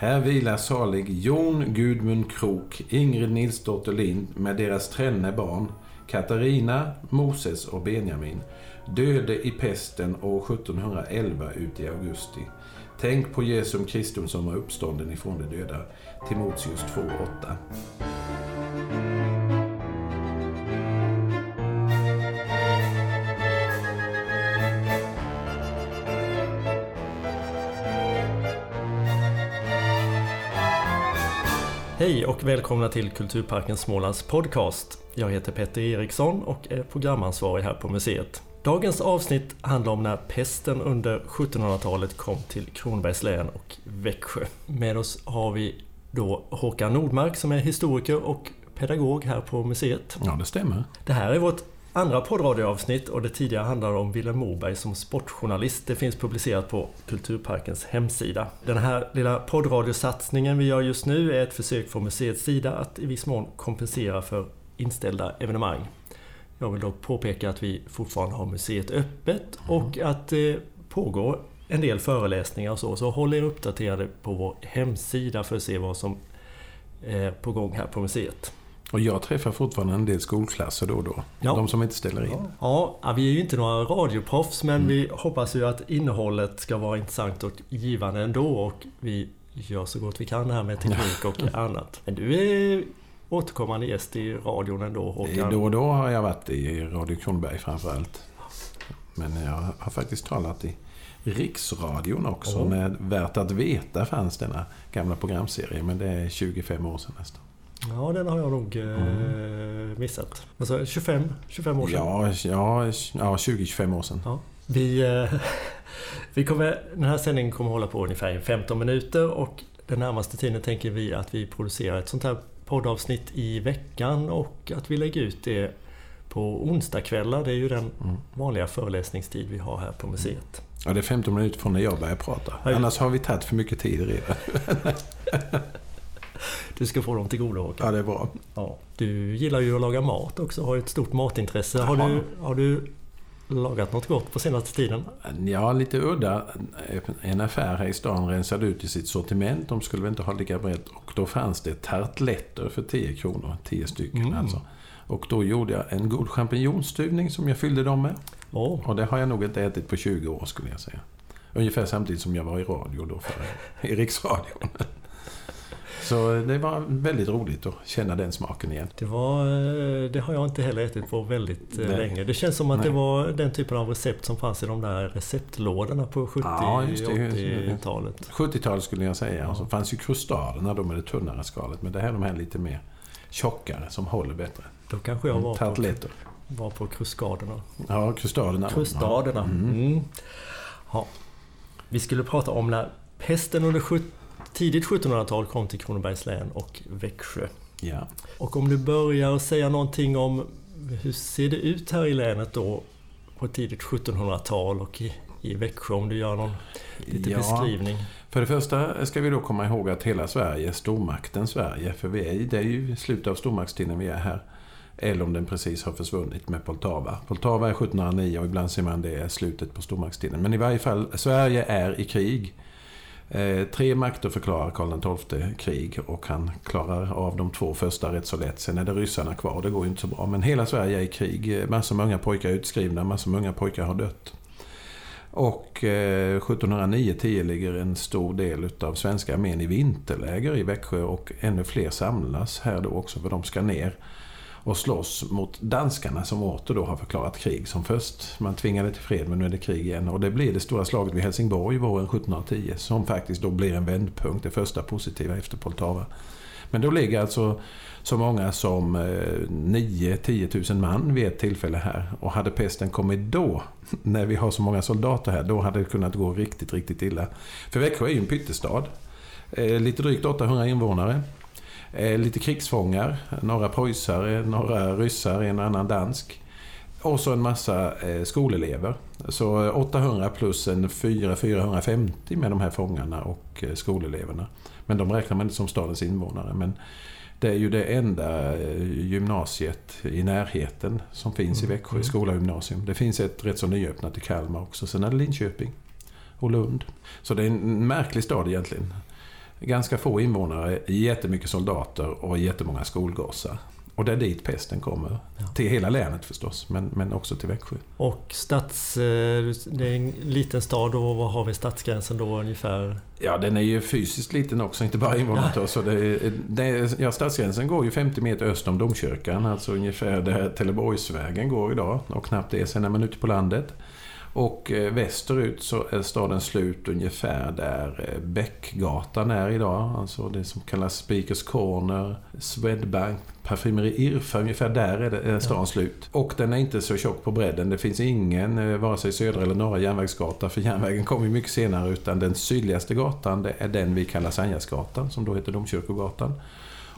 Här vilar salig Jon Gudmund Krok, Ingrid Nilsdotter Lind med deras tränne barn, Katarina, Moses och Benjamin, döde i pesten år 1711 ut i augusti. Tänk på Jesum Kristum som var uppstånden ifrån de döda. Timoteus 2.8. Hej och välkomna till Kulturparken Smålands podcast. Jag heter Petter Eriksson och är programansvarig här på museet. Dagens avsnitt handlar om när pesten under 1700-talet kom till Kronobergs län och Växjö. Med oss har vi då Håkan Nordmark som är historiker och pedagog här på museet. Ja, det stämmer. Det här är vårt andra poddradioavsnitt och det tidigare handlar om Vilhelm Moberg som sportjournalist. Det finns publicerat på Kulturparkens hemsida. Den här lilla poddradiosatsningen vi gör just nu är ett försök från museets sida att i viss mån kompensera för inställda evenemang. Jag vill dock påpeka att vi fortfarande har museet öppet och att det pågår en del föreläsningar och så. Så håll er uppdaterade på vår hemsida för att se vad som är på gång här på museet. Och jag träffar fortfarande en del skolklasser då och då. Ja. De som inte ställer in. Ja, ja vi är ju inte några radioproffs men mm. vi hoppas ju att innehållet ska vara intressant och givande ändå och vi gör så gott vi kan här med teknik och annat. Men du är återkommande gäst i radion ändå Håkan? Då och då har jag varit i Radio Kronoberg framförallt. Men jag har faktiskt talat i Riksradion också. Oh. När Värt att veta fanns denna gamla programserie. Men det är 25 år sedan nästan. Ja, den har jag nog eh, mm. missat. Alltså 25, 25 år sedan? Ja, ja, ja 20-25 år sedan. Ja. Vi, eh, vi kommer, den här sändningen kommer hålla på ungefär 15 minuter och den närmaste tiden tänker vi att vi producerar ett sånt här poddavsnitt i veckan och att vi lägger ut det på onsdagskvällar. Det är ju den mm. vanliga föreläsningstid vi har här på museet. Ja, det är 15 minuter från när jag börjar prata. Annars har vi tagit för mycket tid redan. Du ska få dem till godo Håkan. Ja, det är bra. Ja. Du gillar ju att laga mat också, har ett stort matintresse. Har du, har du lagat något gott på senaste tiden? Ja, lite udda. En affär här i stan rensade ut i sitt sortiment. De skulle väl inte ha lika brett. Och då fanns det tartletter för 10 kronor. 10 stycken mm. alltså. Och då gjorde jag en god champinjonstuvning som jag fyllde dem med. Oh. Och det har jag nog inte ätit på 20 år skulle jag säga. Ungefär samtidigt som jag var i radio då, för, i Riksradion. Så det var väldigt roligt att känna den smaken igen. Det, var, eh, det har jag inte heller ätit på väldigt eh, Nej. länge. Det känns som att Nej. det var den typen av recept som fanns i de där receptlådorna på 70-80-talet. 70-talet skulle jag säga. Ja. Och så fanns ju krustaderna då med det tunnare skalet. Men det här är de här lite mer tjockare som håller bättre. Då kanske jag var, på, var på krustaderna. Ja, krustaderna. Krustaderna. Mm. Mm. Ja. Vi skulle prata om när pesten under 70 tidigt 1700-tal kom till Kronobergs län och Växjö. Ja. Och om du börjar säga någonting om hur ser det ut här i länet då på tidigt 1700-tal och i, i Växjö om du gör någon lite ja. beskrivning? För det första ska vi då komma ihåg att hela Sverige stormakten Sverige. För vi är, det är ju slutet av stormaktstiden vi är här. Eller om den precis har försvunnit med Poltava. Poltava är 1709 och ibland ser man det är slutet på stormaktstiden. Men i varje fall, Sverige är i krig. Eh, tre makter förklarar Karl XII krig och han klarar av de två första rätt så lätt. Sen är det ryssarna kvar, det går ju inte så bra. Men hela Sverige är i krig. Eh, massor med unga pojkar är utskrivna, massor med unga pojkar har dött. Och eh, 1709-10 ligger en stor del av svenska armén i vinterläger i Växjö och ännu fler samlas här då också för de ska ner och slåss mot danskarna som åter då har förklarat krig som först. Man tvingade till fred men nu är det krig igen. Och det blir det stora slaget vid Helsingborg våren 1710 som faktiskt då blir en vändpunkt, det första positiva efter Poltava. Men då ligger alltså så många som eh, 9-10 000 man vid ett tillfälle här. Och hade pesten kommit då, när vi har så många soldater här, då hade det kunnat gå riktigt, riktigt illa. För Växjö är ju en pyttestad. Eh, lite drygt 800 invånare. Eh, lite krigsfångar, några preussar, några ryssar, en och annan dansk. Och så en massa eh, skolelever. Så 800 plus en 450 med de här fångarna och eh, skoleleverna. Men de räknar man inte som stadens invånare. Men det är ju det enda gymnasiet i närheten som finns mm. i Växjö, skola och gymnasium. Det finns ett rätt så nyöppnat i Kalmar också. Sen är det Linköping och Lund. Så det är en märklig stad egentligen. Ganska få invånare, jättemycket soldater och jättemånga skolgossar. Och det är dit pesten kommer. Ja. Till hela länet förstås, men, men också till Växjö. Och stads... Eh, det är en liten stad och vad har vi stadsgränsen då ungefär? Ja, den är ju fysiskt liten också, inte bara invånare. Så det, det, ja, stadsgränsen går ju 50 meter öst om domkyrkan, alltså ungefär där Teleborgsvägen går idag. Och knappt det, sen är man ute på landet. Och eh, västerut så är staden slut ungefär där eh, Bäckgatan är idag. Alltså det som kallas Speakers Corner, Swedbank, Parfymeri Irfa. Ungefär där är, det, är stan ja. slut. Och den är inte så tjock på bredden. Det finns ingen, eh, vare sig södra eller norra järnvägsgata. För järnvägen kommer mycket senare. Utan den sydligaste gatan det är den vi kallar Sanjasgatan, som då heter Domkyrkogatan.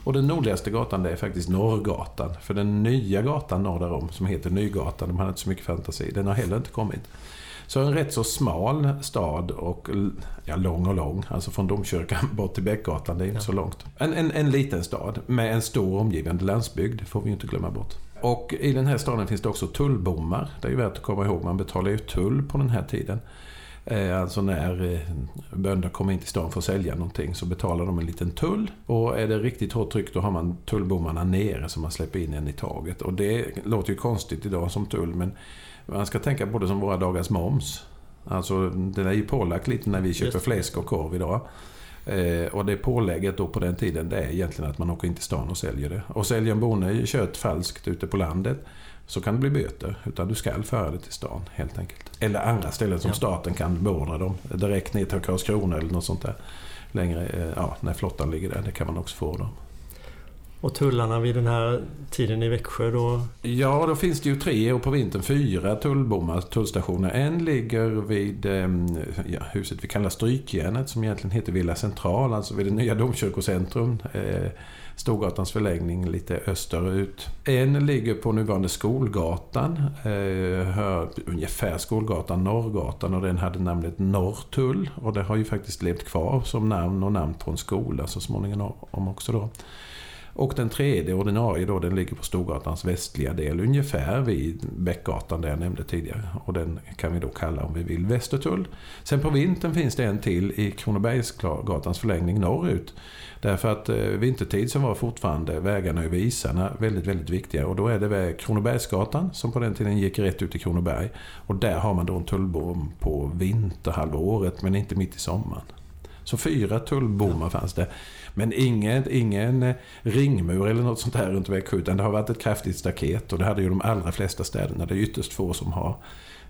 Och den nordligaste gatan det är faktiskt Norrgatan. För den nya gatan norr därom, som heter Nygatan, de hade inte så mycket fantasi, den har heller inte kommit. Så en rätt så smal stad och ja, lång och lång. Alltså från Domkyrkan bort till Bäckgatan, det är inte ja. så långt. En, en, en liten stad med en stor omgivande landsbygd, får vi inte glömma bort. Och i den här staden finns det också tullbommar. Det är ju värt att komma ihåg, man betalar ju tull på den här tiden. Eh, alltså när eh, bönder kommer in till stan för att sälja någonting så betalar de en liten tull. Och är det riktigt hårt tryck då har man tullbommarna nere så man släpper in en i taget. Och det låter ju konstigt idag som tull men man ska tänka på det som våra dagars moms. Alltså det är ju pålagt lite när vi köper fläsk och korv idag. Eh, och det pålägget då på den tiden det är egentligen att man åker in till stan och säljer det. Och säljer en bonde kött falskt ute på landet så kan det bli böter. Utan du ska föra det till stan helt enkelt. Eller andra ställen som ja. staten kan beordra dem. Direkt ner till Karlskrona eller något sånt där. Längre, eh, ja, när flottan ligger där. Det kan man också få dem. Och tullarna vid den här tiden i Växjö då? Ja, då finns det ju tre och på vintern fyra tullbommar, tullstationer. En ligger vid ehm, ja, huset vi kallar Strykjärnet som egentligen heter Villa Central, alltså vid det nya domkyrkocentrum. Storgatans förlängning lite österut. En ligger på nuvarande Skolgatan, eh, hör, ungefär Skolgatan, Norrgatan och den hade namnet Norrtull. Och det har ju faktiskt levt kvar som namn och namn på en skola så småningom också då. Och den tredje ordinarie då, den ligger på Storgatans västliga del, ungefär vid Bäckgatan där jag nämnde tidigare. Och den kan vi då kalla, om vi vill, Västertull. Sen på vintern finns det en till i Kronobergsgatans förlängning norrut. Därför att eh, vintertid så var fortfarande vägarna över isarna väldigt, väldigt viktiga. Och då är det Kronobergsgatan som på den tiden gick rätt ut i Kronoberg. Och där har man då en tullbom på vinterhalvåret men inte mitt i sommaren. Så fyra tullbommar fanns det. Men ingen, ingen eh, ringmur eller något sånt här runt Växjö. Utan det har varit ett kraftigt staket. Och det hade ju de allra flesta städerna. Det är ytterst få som har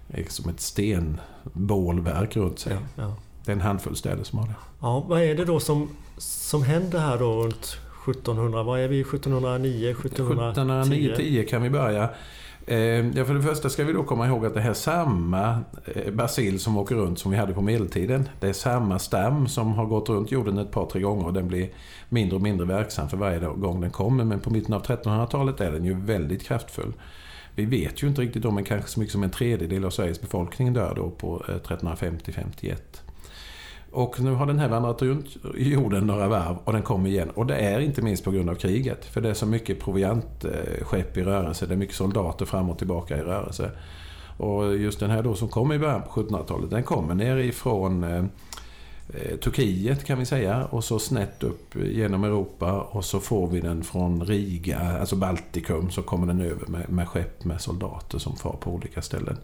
liksom ett stenbålverk runt sig. Ja, ja. Det är en handfull städer som har det. Ja, vad är det då som, som händer här då runt 1700? Vad är vi? 1709? 1710? 1709-10 kan vi börja. Eh, ja, för det första ska vi då komma ihåg att det här är samma eh, basil som åker runt som vi hade på medeltiden. Det är samma stam som har gått runt jorden ett par, tre gånger och den blir mindre och mindre verksam för varje gång den kommer. Men på mitten av 1300-talet är den ju väldigt kraftfull. Vi vet ju inte riktigt om, men kanske så mycket som en tredjedel av Sveriges befolkning dör då på eh, 1350-51. Och nu har den här vandrat runt jorden några varv och den kommer igen. Och det är inte minst på grund av kriget. För det är så mycket proviantskepp eh, i rörelse. Det är mycket soldater fram och tillbaka i rörelse. Och just den här då som kom i början på 1700-talet, den kommer ner ifrån eh, eh, Turkiet kan vi säga och så snett upp genom Europa och så får vi den från Riga, alltså Baltikum, så kommer den över med, med skepp med soldater som far på olika ställen.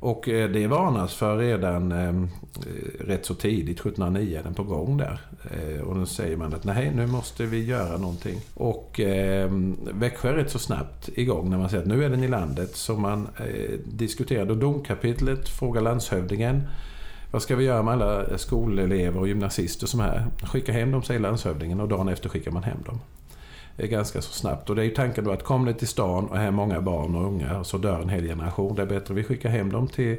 Och eh, det varnas för redan ehm, eh, rätt så tidigt, 1709 är den på gång där. Eh, och då säger man att nej, nu måste vi göra någonting. Och eh, Växjö är rätt så snabbt igång när man säger att nu är den i landet. Så man eh, diskuterar då domkapitlet, frågar landshövdingen. Vad ska vi göra med alla skolelever och gymnasister som är här? Skicka hem dem, säger landshövdingen och dagen efter skickar man hem dem ganska så snabbt. Och det är ju tanken då att kommer det till stan och här är många barn och unga så dör en hel generation. Det är bättre att vi skickar hem dem till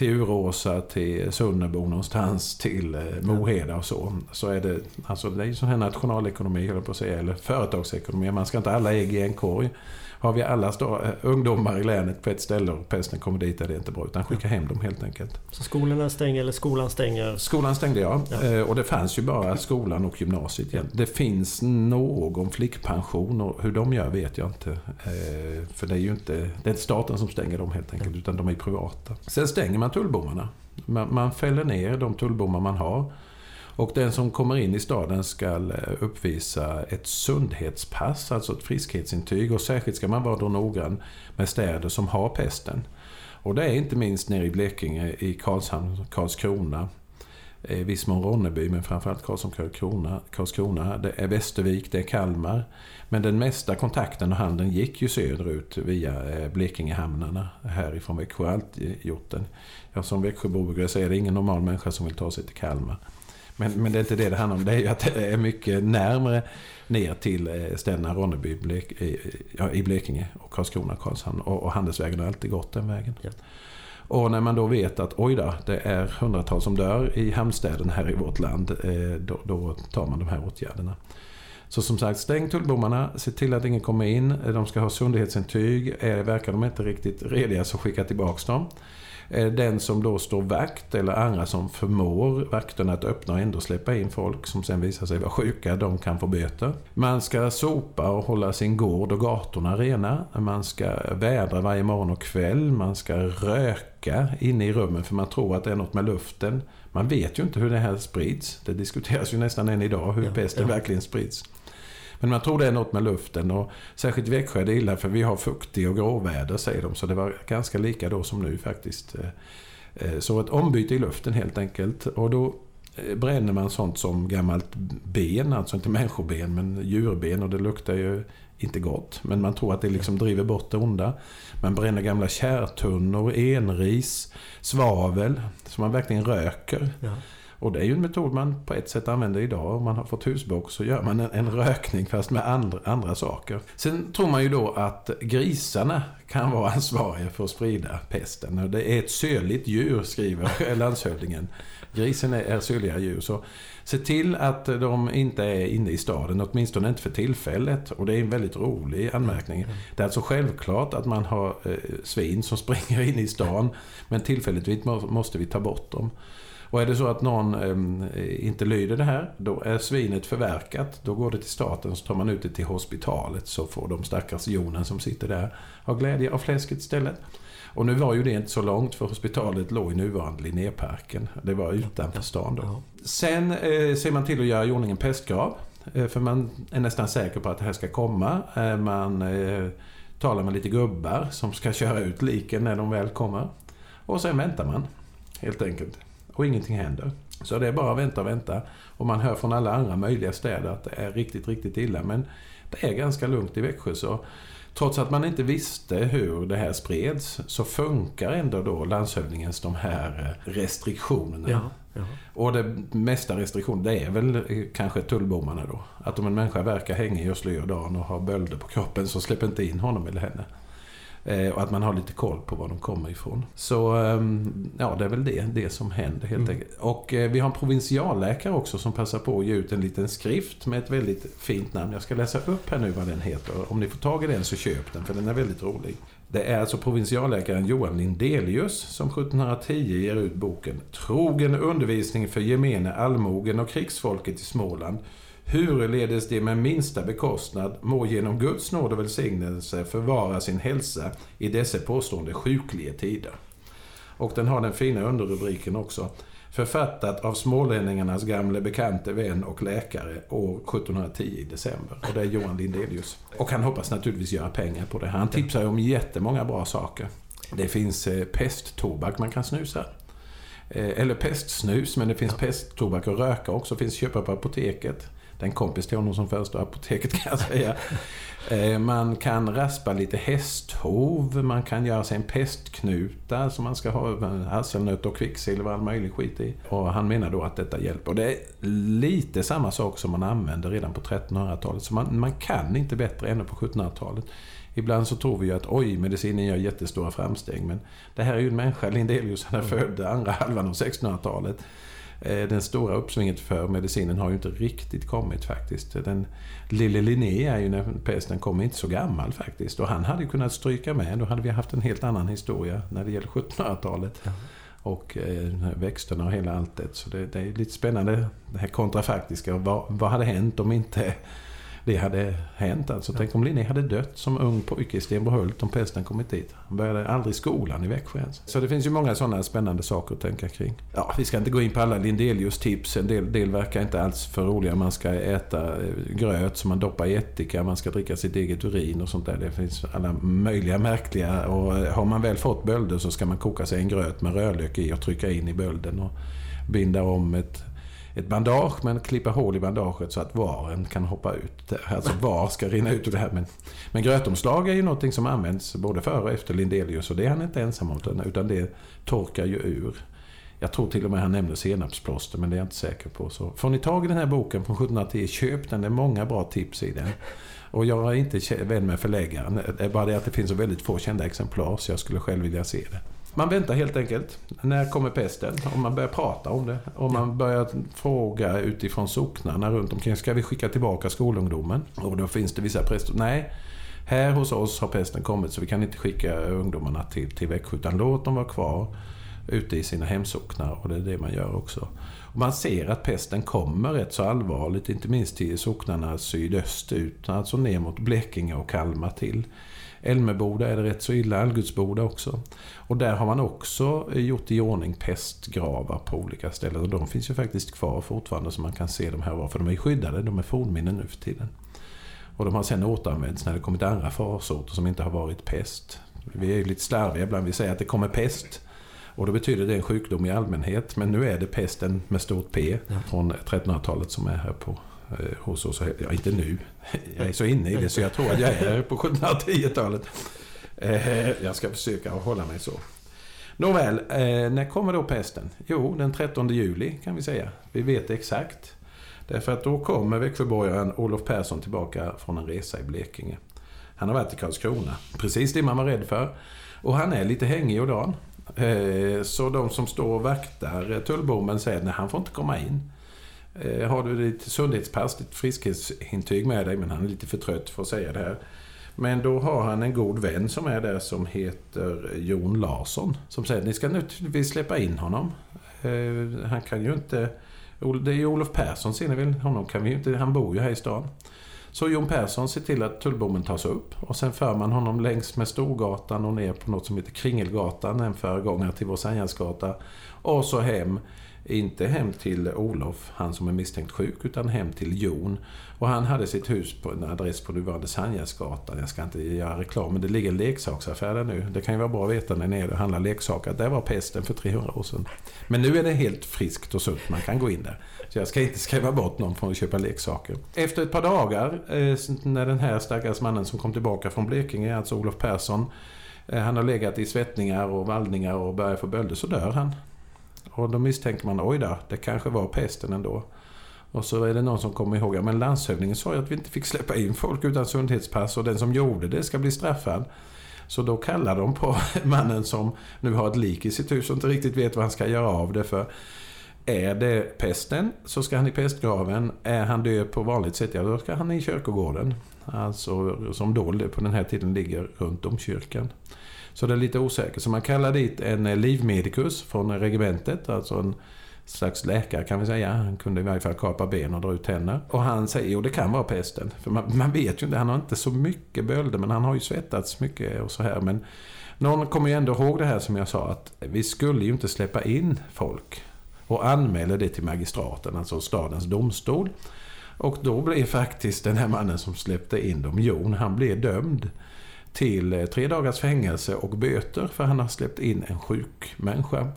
till Uråsa, till Sunnebo någonstans, till eh, Moheda och så. Så är det, alltså det är ju sån här nationalekonomi, eller på att säga, eller företagsekonomi. Man ska inte alla ägg i en korg. Har vi alla eh, ungdomar i länet på ett ställe och pesten kommer dit är det inte bra. Utan skicka hem dem helt enkelt. Så skolorna stänger, eller skolan stänger? Skolan stängde ja. ja. Eh, och det fanns ju bara skolan och gymnasiet igen. Det finns någon flickpension och hur de gör vet jag inte. Eh, för det är ju inte, det är inte staten som stänger dem helt enkelt. Utan de är privata. Sen stänger man tullbommarna. Man, man fäller ner de tullbommar man har. Och den som kommer in i staden ska eh, uppvisa ett sundhetspass, alltså ett friskhetsintyg. Och särskilt ska man vara då noggrann med städer som har pesten. Och det är inte minst nere i Blekinge, i Karlshamn, Karlskrona, eh, i viss mån Ronneby, men framförallt Karlsson, Karlskrona, Karlskrona. Det är Västervik, det är Kalmar. Men den mesta kontakten och handeln gick ju söderut via eh, Blekingehamnarna härifrån Växjö. Allt gjort den. Jag som Växjöbo brukar säga det är ingen normal människa som vill ta sig till Kalmar. Men, men det är inte det det handlar om. Det är ju att det är mycket närmre ner till eh, städerna Ronneby Blek, ja, i Blekinge och Karlskrona, Karlshamn. Och, och handelsvägen har alltid gått den vägen. Ja. Och när man då vet att oj då, det är hundratals som dör i hamnstäderna här i vårt land. Eh, då, då tar man de här åtgärderna. Så som sagt, stäng tullbommarna, se till att ingen kommer in. De ska ha sundhetsintyg. Verkar de inte riktigt rediga så skicka tillbaka dem. Eh, den som då står vakt eller andra som förmår vakterna att öppna och ändå släppa in folk som sen visar sig vara sjuka, de kan få böter. Man ska sopa och hålla sin gård och gatorna rena. Man ska vädra varje morgon och kväll. Man ska röka inne i rummen för man tror att det är något med luften. Man vet ju inte hur det här sprids. Det diskuteras ju nästan än idag hur ja, pesten ja. verkligen sprids. Men man tror det är något med luften och särskilt Växjö är det illa för vi har fuktig och gråväder säger de. Så det var ganska lika då som nu faktiskt. Eh, eh, så ett ombyte i luften helt enkelt. Och då eh, bränner man sånt som gammalt ben, alltså inte människoben men djurben och det luktar ju inte gott. Men man tror att det liksom driver bort det onda. Man bränner gamla kärtunnor, enris, svavel, som man verkligen röker. Ja. Och det är ju en metod man på ett sätt använder idag. Om man har fått husbock så gör man en, en rökning fast med andra, andra saker. Sen tror man ju då att grisarna kan vara ansvariga för att sprida pesten. Det är ett söligt djur, skriver landshövdingen. Grisen är, är sörliga djur. Så se till att de inte är inne i staden, åtminstone inte för tillfället. Och det är en väldigt rolig anmärkning. Det är alltså självklart att man har eh, svin som springer in i stan. Men tillfälligtvis måste vi ta bort dem. Och är det så att någon eh, inte lyder det här, då är svinet förverkat. Då går det till staten, så tar man ut det till hospitalet. Så får de stackars jonen som sitter där ha glädje av fläsket istället. Och nu var ju det inte så långt för hospitalet låg i nuvarande Linnéparken. Det var utanför stan då. Sen eh, ser man till att göra i ordning en pestgrav. Eh, för man är nästan säker på att det här ska komma. Eh, man eh, talar med lite gubbar som ska köra ut liken när de väl kommer. Och sen väntar man, helt enkelt och ingenting händer. Så det är bara att vänta och vänta. Och man hör från alla andra möjliga städer att det är riktigt, riktigt illa. Men det är ganska lugnt i Växjö. Så trots att man inte visste hur det här spreds så funkar ändå då landshövdingens de här restriktionerna. Ja, ja. Och det mesta restriktioner det är väl kanske tullbommarna då. Att om en människa verkar hänga i Östlöjådalen och har bölder på kroppen så släpp inte in honom eller henne. Eh, och att man har lite koll på var de kommer ifrån. Så ehm, ja, det är väl det, det som händer helt mm. enkelt. Och eh, vi har en provinsialläkare också som passar på att ge ut en liten skrift med ett väldigt fint namn. Jag ska läsa upp här nu vad den heter. Om ni får tag i den så köp den, för den är väldigt rolig. Det är alltså provinsialläkaren Johan Lindelius som 1710 ger ut boken Trogen undervisning för gemene allmogen och krigsfolket i Småland Hurledes de med minsta bekostnad må genom Guds nåd och välsignelse förvara sin hälsa i dessa påstående sjukliga tider. Och den har den fina underrubriken också. Författat av smålänningarnas gamle bekante vän och läkare år 1710 i december. Och det är Johan Lindelius. Och han hoppas naturligtvis göra pengar på det. Han tipsar om jättemånga bra saker. Det finns eh, pesttobak man kan snusa. Eh, eller pestsnus, men det finns pesttobak och röka också. finns köpa på apoteket. Det är en kompis till honom som förestår apoteket kan jag säga. Eh, man kan raspa lite hästhov, man kan göra sig en pestknuta som man ska ha hasselnöt och kvicksilver och all möjlig skit i. Och han menar då att detta hjälper. Och det är lite samma sak som man använde redan på 1300-talet. Så man, man kan inte bättre ännu på 1700-talet. Ibland så tror vi ju att oj, medicinen gör jättestora framsteg. Men det här är ju en människa, Lindelius, han är född andra halvan av 1600-talet. Eh, den stora uppsvinget för medicinen har ju inte riktigt kommit faktiskt. Den lille Linné är ju när pesten kom inte så gammal faktiskt. Och han hade kunnat stryka med. Då hade vi haft en helt annan historia när det gäller 1700-talet. Ja. Och eh, växterna och hela allt det. Så det, det, är lite spännande det här kontrafaktiska. Vad, vad hade hänt om inte det hade hänt. Alltså. Tänk om Linné hade dött som ung pojke i Stenbrohult om pesten kommit dit. Han började aldrig skolan i Växjö ens. Så det finns ju många sådana spännande saker att tänka kring. Ja, vi ska inte gå in på alla Lindelius tips. En del, del verkar inte alls för roliga. Man ska äta eh, gröt som man doppar i ättika. Man ska dricka sitt eget urin och sånt där. Det finns alla möjliga märkliga. Och eh, har man väl fått bölder så ska man koka sig en gröt med rödlök i och trycka in i bölden. Och binda om ett ett bandage men klippa hål i bandaget så att varen kan hoppa ut. Alltså var ska rinna ut ur det här. Men, men grötomslag är ju någonting som används både före och efter Lindelius och det är han inte ensam om utan det torkar ju ur. Jag tror till och med han nämnde senapsplåster men det är jag inte säker på. Så får ni tag i den här boken från 1710, köp den. Det är många bra tips i den. Och jag är inte vän med förläggaren. Det är bara det att det finns så väldigt få kända exemplar så jag skulle själv vilja se det. Man väntar helt enkelt. När kommer pesten? Om man börjar prata om det. Om man börjar fråga utifrån socknarna runt omkring. Ska vi skicka tillbaka skolungdomen? Och då finns det vissa präster. Nej, här hos oss har pesten kommit så vi kan inte skicka ungdomarna till, till Växjö. Utan låt dem vara kvar ute i sina hemsocknar. Och det är det man gör också. Och man ser att pesten kommer rätt så allvarligt. Inte minst till socknarna sydöstut. Alltså ner mot Blekinge och Kalmar till. Älmeboda är det rätt så illa, Algutsboda också. Och där har man också gjort i ordning pestgravar på olika ställen. Och de finns ju faktiskt kvar fortfarande så man kan se de här var. För de är skyddade, de är fornminnen nu för tiden. Och de har sen återanvänts när det kommit andra farsoter som inte har varit pest. Vi är ju lite slarviga ibland, vi säger att det kommer pest. Och då betyder det en sjukdom i allmänhet. Men nu är det pesten med stort P från 1300-talet som är här på hos oss. Ja, inte nu. Jag är så inne i det så jag tror att jag är på 1710-talet. Eh, jag ska försöka hålla mig så. Nåväl, eh, när kommer då pesten? Jo, den 13 juli kan vi säga. Vi vet exakt. Därför att då kommer Växjöborgaren Olof Persson tillbaka från en resa i Blekinge. Han har varit i Karlskrona. Precis det man var rädd för. Och han är lite hängig och dan. Så de som står och vaktar tullbommen säger att han får inte komma in. Eh, har du ditt sundhetspass, ditt friskhetsintyg med dig, men han är lite för trött för att säga det här. Men då har han en god vän som är där som heter Jon Larsson. Som säger ni ska naturligtvis släppa in honom. Eh, han kan ju inte... Det är ju Olof Persson, ser ni väl? Honom kan vi inte... Han bor ju här i stan. Så Jon Persson ser till att tullbommen tas upp och sen för man honom längs med Storgatan och ner på något som heter Kringelgatan, en föregångare till vår Sandhjälsgata. Och så hem inte hem till Olof, han som är misstänkt sjuk, utan hem till Jon. Och han hade sitt hus på en adress på nuvarande Sandgärdsgatan. Jag ska inte göra reklam, men det ligger en leksaksaffär där nu. Det kan ju vara bra att veta när ni är och handlar leksaker. Där var pesten för 300 år sedan. Men nu är det helt friskt och sunt. Man kan gå in där. Så jag ska inte skriva bort någon från att köpa leksaker. Efter ett par dagar, eh, när den här stackars mannen som kom tillbaka från Blekinge, alltså Olof Persson, eh, han har legat i svettningar och vallningar och börjat få bölder, så dör han. Och då misstänker man, oj där, det kanske var pesten ändå. Och så är det någon som kommer ihåg, ja men landshövdingen sa ju att vi inte fick släppa in folk utan sundhetspass och den som gjorde det ska bli straffad. Så då kallar de på mannen som nu har ett lik i sitt hus och inte riktigt vet vad han ska göra av det för. Är det pesten så ska han i pestgraven. Är han död på vanligt sätt, ja då ska han i kyrkogården. Alltså som då på den här tiden ligger runt om kyrkan. Så det är lite osäkert. Så man kallar dit en eh, livmedikus från regementet, alltså en slags läkare kan vi säga. Han kunde i varje fall kapa ben och dra ut tänder. Och han säger, jo det kan vara pesten. För man, man vet ju inte, han har inte så mycket bölder men han har ju svettats mycket och så här. Men någon kommer ju ändå ihåg det här som jag sa att vi skulle ju inte släppa in folk. Och anmäler det till magistraten, alltså stadens domstol. Och då blev faktiskt den här mannen som släppte in dem, Jon, han blev dömd till eh, tre dagars fängelse och böter för han har släppt in en sjuk människa.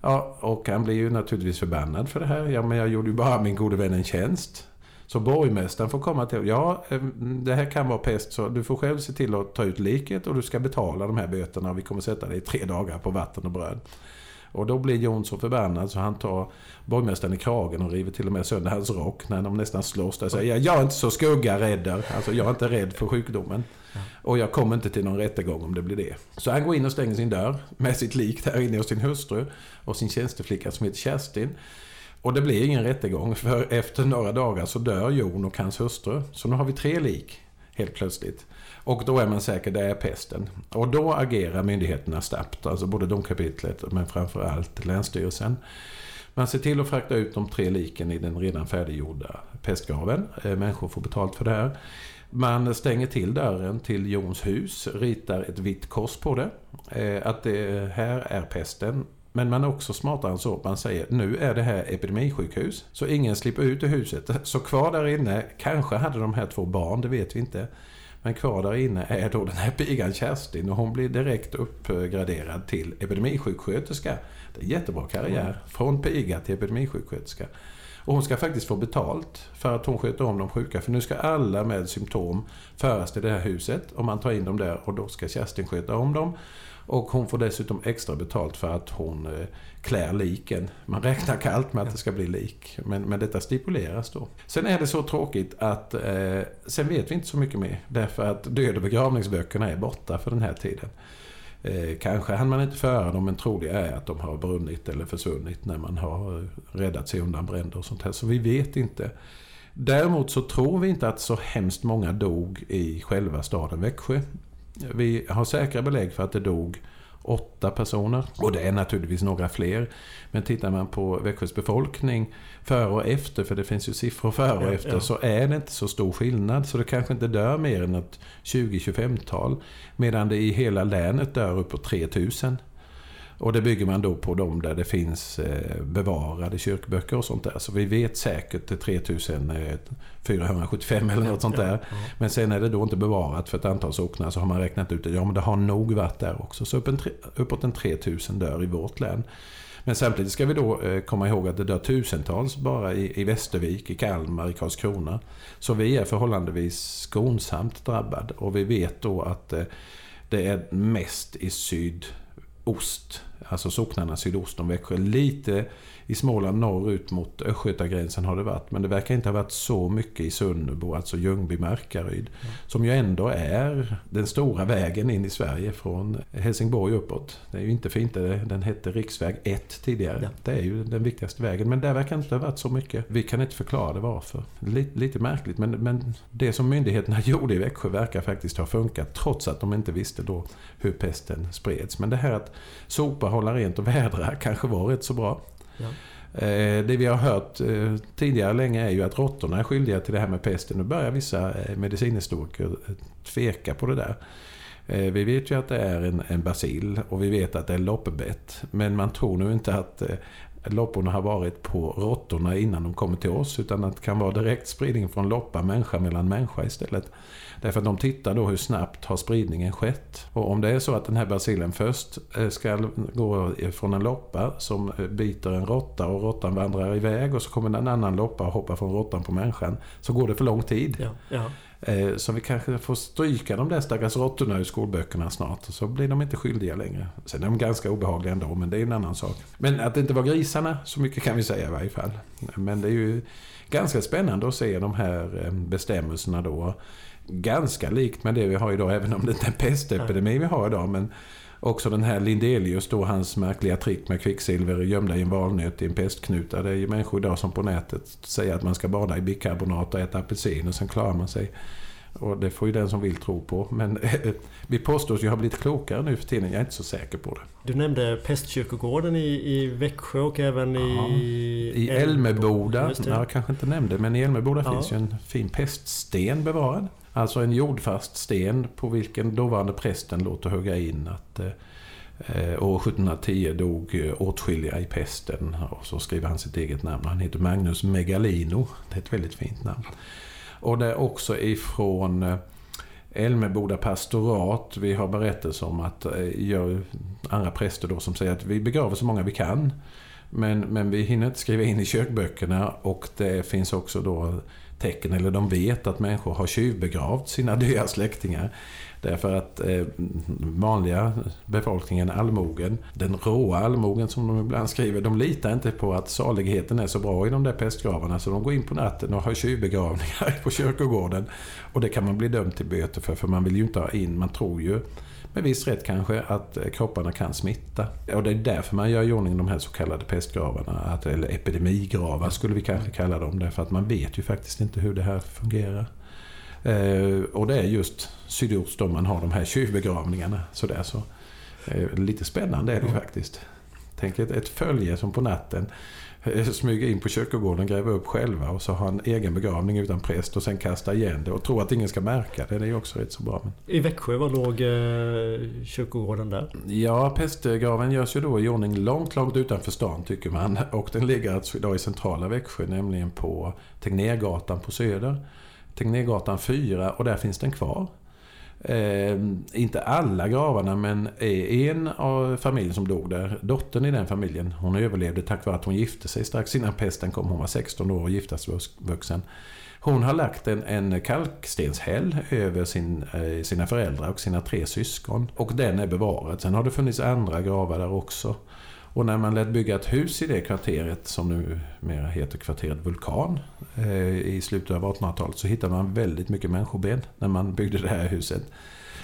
Ja, och han blir ju naturligtvis förbannad för det här. Ja, men jag gjorde ju bara min gode vän en tjänst. Så borgmästaren får komma till Ja, eh, det här kan vara pest så du får själv se till att ta ut liket och du ska betala de här böterna. och Vi kommer sätta dig i tre dagar på vatten och bröd. Och då blir Jon så förbannad så han tar borgmästaren i kragen och river till och med sönder hans rock när de nästan slåss där. Säger jag är inte så skugga rädd. Alltså jag är inte rädd för sjukdomen. Och jag kommer inte till någon rättegång om det blir det. Så han går in och stänger sin dörr med sitt lik där inne och sin hustru och sin tjänsteflicka som heter Kerstin. Och det blir ingen rättegång för efter några dagar så dör Jon och hans hustru. Så nu har vi tre lik helt plötsligt. Och då är man säker, det är pesten. Och då agerar myndigheterna snabbt, alltså både domkapitlet men framförallt Länsstyrelsen. Man ser till att frakta ut de tre liken i den redan färdiggjorda pestgraven. Eh, människor får betalt för det här. Man stänger till dörren till Jons hus, ritar ett vitt kors på det. Eh, att det här är pesten. Men man är också smartare än så. Man säger nu är det här epidemisjukhus. Så ingen slipper ut ur huset. Så kvar där inne, kanske hade de här två barn, det vet vi inte. Men kvar där inne är då den här pigan Kerstin och hon blir direkt uppgraderad till epidemisjuksköterska. Det är en jättebra karriär. Från piga till epidemisjuksköterska. Och hon ska faktiskt få betalt för att hon sköter om de sjuka. För nu ska alla med symptom föras till det här huset. Och man tar in dem där och då ska Kerstin sköta om dem. Och hon får dessutom extra betalt för att hon eh, klär liken. Man räknar kallt med att det ska bli lik. Men, men detta stipuleras då. Sen är det så tråkigt att eh, sen vet vi inte så mycket mer. Därför att död och begravningsböckerna är borta för den här tiden. Eh, kanske hann man inte föra dem, men troligen är att de har brunnit eller försvunnit när man har eh, räddat sig undan bränder och sånt här. Så vi vet inte. Däremot så tror vi inte att så hemskt många dog i själva staden Växjö. Vi har säkra belägg för att det dog åtta personer. Och det är naturligtvis några fler. Men tittar man på Växjös befolkning före och efter, för det finns ju siffror före och efter, ja. så är det inte så stor skillnad. Så det kanske inte dör mer än ett 20-25-tal. Medan det i hela länet dör uppåt 3000. Och det bygger man då på de där det finns eh, bevarade kyrkböcker och sånt där. Så vi vet säkert det 3475 eller något sånt där. Men sen är det då inte bevarat för ett antal socknar så har man räknat ut att ja, men det har nog varit där också. Så uppåt en 3000 dör i vårt län. Men samtidigt ska vi då eh, komma ihåg att det dör tusentals bara i, Västervik, i Kalmar, i Karlskrona. Så vi är förhållandevis skonsamt drabbad. Och vi vet då att eh, det är mest i sydost alltså socknarna sydost om Växjö. Lite i Småland norrut mot Östgötagränsen har det varit. Men det verkar inte ha varit så mycket i Sunnebo, alltså Ljungby, Markaryd. Mm. Som ju ändå är den stora vägen in i Sverige från Helsingborg uppåt. Det är ju inte fint, den hette riksväg 1 tidigare. Ja. Det är ju den viktigaste vägen. Men där verkar inte ha varit så mycket. Vi kan inte förklara det varför. Lite, lite märkligt, men, men det som myndigheterna gjorde i Växjö verkar faktiskt ha funkat. Trots att de inte visste då hur pesten spreds. Men det här att sopa, hålla rent och vädra kanske var rätt så bra. Ja. Eh, det vi har hört eh, tidigare länge är ju att råttorna är skyldiga till det här med pesten. Nu börjar vissa eh, medicinhistoriker tveka på det där. Vi vet ju att det är en, en basil och vi vet att det är loppbett. Men man tror nu inte att lopporna har varit på råttorna innan de kommer till oss. Utan att det kan vara direkt spridning från loppa, människa mellan människa istället. Därför att de tittar då hur snabbt har spridningen skett. Och om det är så att den här basilen först eh, ska gå från en loppa som eh, biter en råtta och råttan vandrar iväg och så kommer en annan loppa och hoppar från råttan på människan. Så går det för lång tid. Ja, ja. Eh, så vi kanske får stryka de där stackars råttorna ur skolböckerna snart. Så blir de inte skyldiga längre. Sen är de ganska obehagliga ändå, men det är en annan sak. Men att det inte var grisarna, så mycket kan vi säga i varje fall. Men det är ju ganska spännande att se de här eh, bestämmelserna då ganska likt med det vi har idag, även om det inte är en pestepidemi vi har idag. Men också den här Lindelius då, hans märkliga trick med kvicksilver gömda i en valnöt i en pestknuta. Det är ju människor idag som på nätet säger att man ska bada i bikarbonat och äta apelsin och sen klarar man sig. Och det får ju den som vill tro på. Men vi påstås ju ha blivit klokare nu för tiden. Jag är inte så säker på det. Du nämnde Pestkyrkogården i, i Växjö och även ja, i... I Älmeboda. Jag kanske inte nämnde, men i Älmeboda ja. finns ju en fin peststen bevarad. Alltså en jordfast sten på vilken dåvarande prästen låter hugga in att eh, år 1710 dog åtskilliga i pesten. Och så skriver han sitt eget namn. Han heter Magnus Megalino. Det är ett väldigt fint namn. Och det är också ifrån eh, Älmeboda pastorat. Vi har berättelser om att eh, jag, andra präster då som säger att vi begraver så många vi kan. Men, men vi hinner inte skriva in i kyrkböckerna och det finns också då tecken, eller de vet att människor har tjuvbegravt sina döda släktingar. Därför att eh, vanliga befolkningen, allmogen, den råa allmogen som de ibland skriver, de litar inte på att saligheten är så bra i de där pestgravarna så de går in på natten och har tjuvbegravningar på kyrkogården. Och det kan man bli dömd till böter för, för man vill ju inte ha in, man tror ju med viss rätt kanske, att eh, kropparna kan smitta. Och det är därför man gör i ordning de här så kallade pestgravarna, eller epidemigravar skulle vi kanske kalla dem. Därför att man vet ju faktiskt inte hur det här fungerar. Eh, och det är just sydost då man har de här tjuvbegravningarna. Sådär, så, eh, lite spännande är det faktiskt. Tänk ett, ett följe som på natten eh, smyga in på kyrkogården, gräva upp själva och så ha en egen begravning utan präst och sen kasta igen det och tro att ingen ska märka det. Det är också rätt så bra. I Växjö, var låg eh, kyrkogården där? Ja, prästgraven görs ju då i ordning långt, långt utanför stan tycker man. Och den ligger alltså idag i centrala Växjö, nämligen på Tegnérgatan på Söder. Tegnérgatan 4 och där finns den kvar. Eh, inte alla gravarna men en av familjen som dog där, dottern i den familjen, hon överlevde tack vare att hon gifte sig strax innan pesten kom. Hon var 16 år och giftasvuxen. Hon har lagt en, en kalkstenshäll över sin, eh, sina föräldrar och sina tre syskon. Och den är bevarad. Sen har det funnits andra gravar där också. Och när man lät bygga ett hus i det kvarteret som numera heter kvarteret Vulkan eh, i slutet av 1800-talet så hittade man väldigt mycket människoben när man byggde det här huset.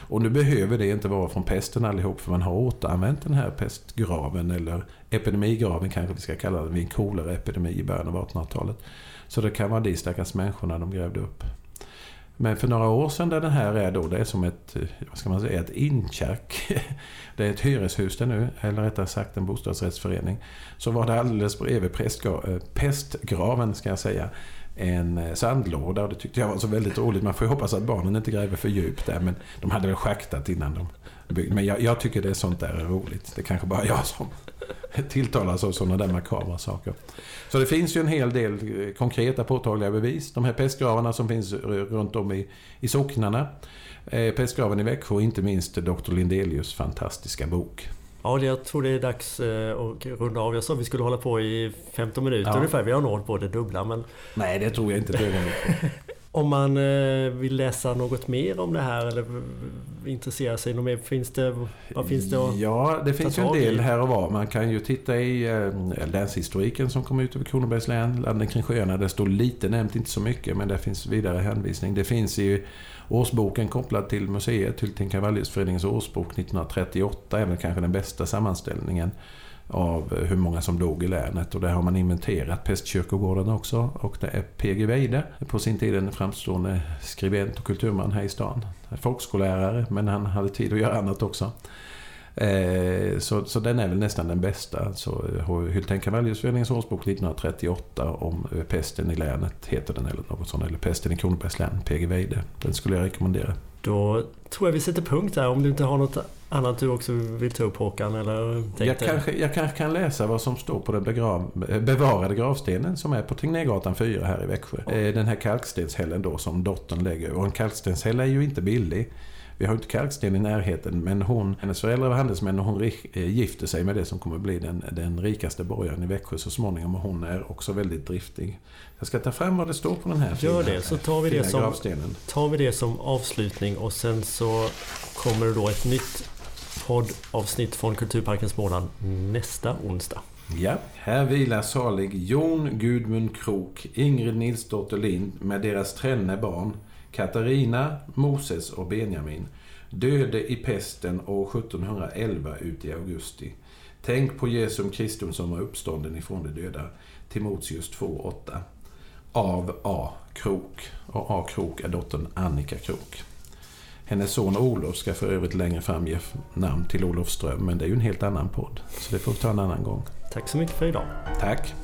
Och nu behöver det inte vara från pesten allihop för man har återanvänt den här pestgraven eller epidemigraven kanske vi ska kalla den vid en koleraepidemi i början av 1800-talet. Så det kan vara de stackars människorna de grävde upp. Men för några år sedan där den här är då, det är som ett, eh, vad ska man säga, ett inkärk. Det är ett hyreshus det nu, eller rättare sagt en bostadsrättsförening. Så var det alldeles bredvid eh, prästgraven, ska jag säga, en eh, sandlåda och det tyckte jag var så väldigt roligt. Man får ju hoppas att barnen inte gräver för djupt där, men de hade väl schaktat innan de byggde. Men jag, jag tycker det är sånt där är roligt. Det är kanske bara jag som tilltalas av sådana där makabra saker. Så det finns ju en hel del eh, konkreta påtagliga bevis. De här pestgravarna som finns runt om i, i socknarna. Eh, pestgraven i Växjö och inte minst Dr. Lindelius fantastiska bok. Ja, jag tror det är dags eh, att runda av. Jag sa att vi skulle hålla på i 15 minuter ja. ungefär. Vi har nått på det dubbla men... Nej, det tror jag inte Om man eh, vill läsa något mer om det här eller intressera sig något mer, finns det, vad finns det att Ja, det finns ju en del här och var. Man kan ju titta i eh, länshistoriken som kom ut över Kronobergs län, landet kring sjöarna. Det står lite nämnt, inte så mycket, men det finns vidare hänvisning. Det finns i årsboken kopplad till museet, till Tinkavalliusföreningens årsbok 1938, är väl kanske den bästa sammanställningen av hur många som dog i länet. Och där har man inventerat pestkyrkogården också. Och det är P.G. Weide, på sin tid en framstående skribent och kulturman här i stan. Folkskollärare, men han hade tid att göra annat också. Eh, så, så den är väl nästan den bästa. Så eh, Hylten Cavalliusföreningens årsbok 1938 om eh, pesten i länet heter den eller något sånt. Eller pesten i Kronobergs län, P.G. Weide. Den skulle jag rekommendera. Då tror jag vi sätter punkt där. Om du inte har något annat du också vill ta upp Håkan? Eller jag, kanske, jag kanske kan läsa vad som står på den begrav, bevarade gravstenen som är på Tegnérgatan 4 här i Växjö. Oh. Den här kalkstenshällen då som dottern lägger. Och en kalkstenshäll är ju inte billig. Vi har inte kalksten i närheten men hon, hennes föräldrar var handelsmän och hon eh, gifter sig med det som kommer bli den, den rikaste borgaren i Växjö så småningom och hon är också väldigt driftig. Jag ska ta fram vad det står på den här Gör det, så tar vi det, som, tar vi det som avslutning och sen så kommer det då ett nytt poddavsnitt från Kulturparken Småland nästa onsdag. Ja, här vilar salig Jon Gudmund Krok, Ingrid Nilsdotter Lind med deras tränne barn Katarina, Moses och Benjamin döde i pesten år 1711 ut i augusti. Tänk på Jesum Kristum som var uppstånden ifrån de döda. Timoteus 2.8. Av A. Krok. Och A. Krok är dottern Annika Krok. Hennes son Olof ska för övrigt längre fram ge namn till Olof Ström, men det är ju en helt annan podd. Så det får vi ta en annan gång. Tack så mycket för idag. Tack.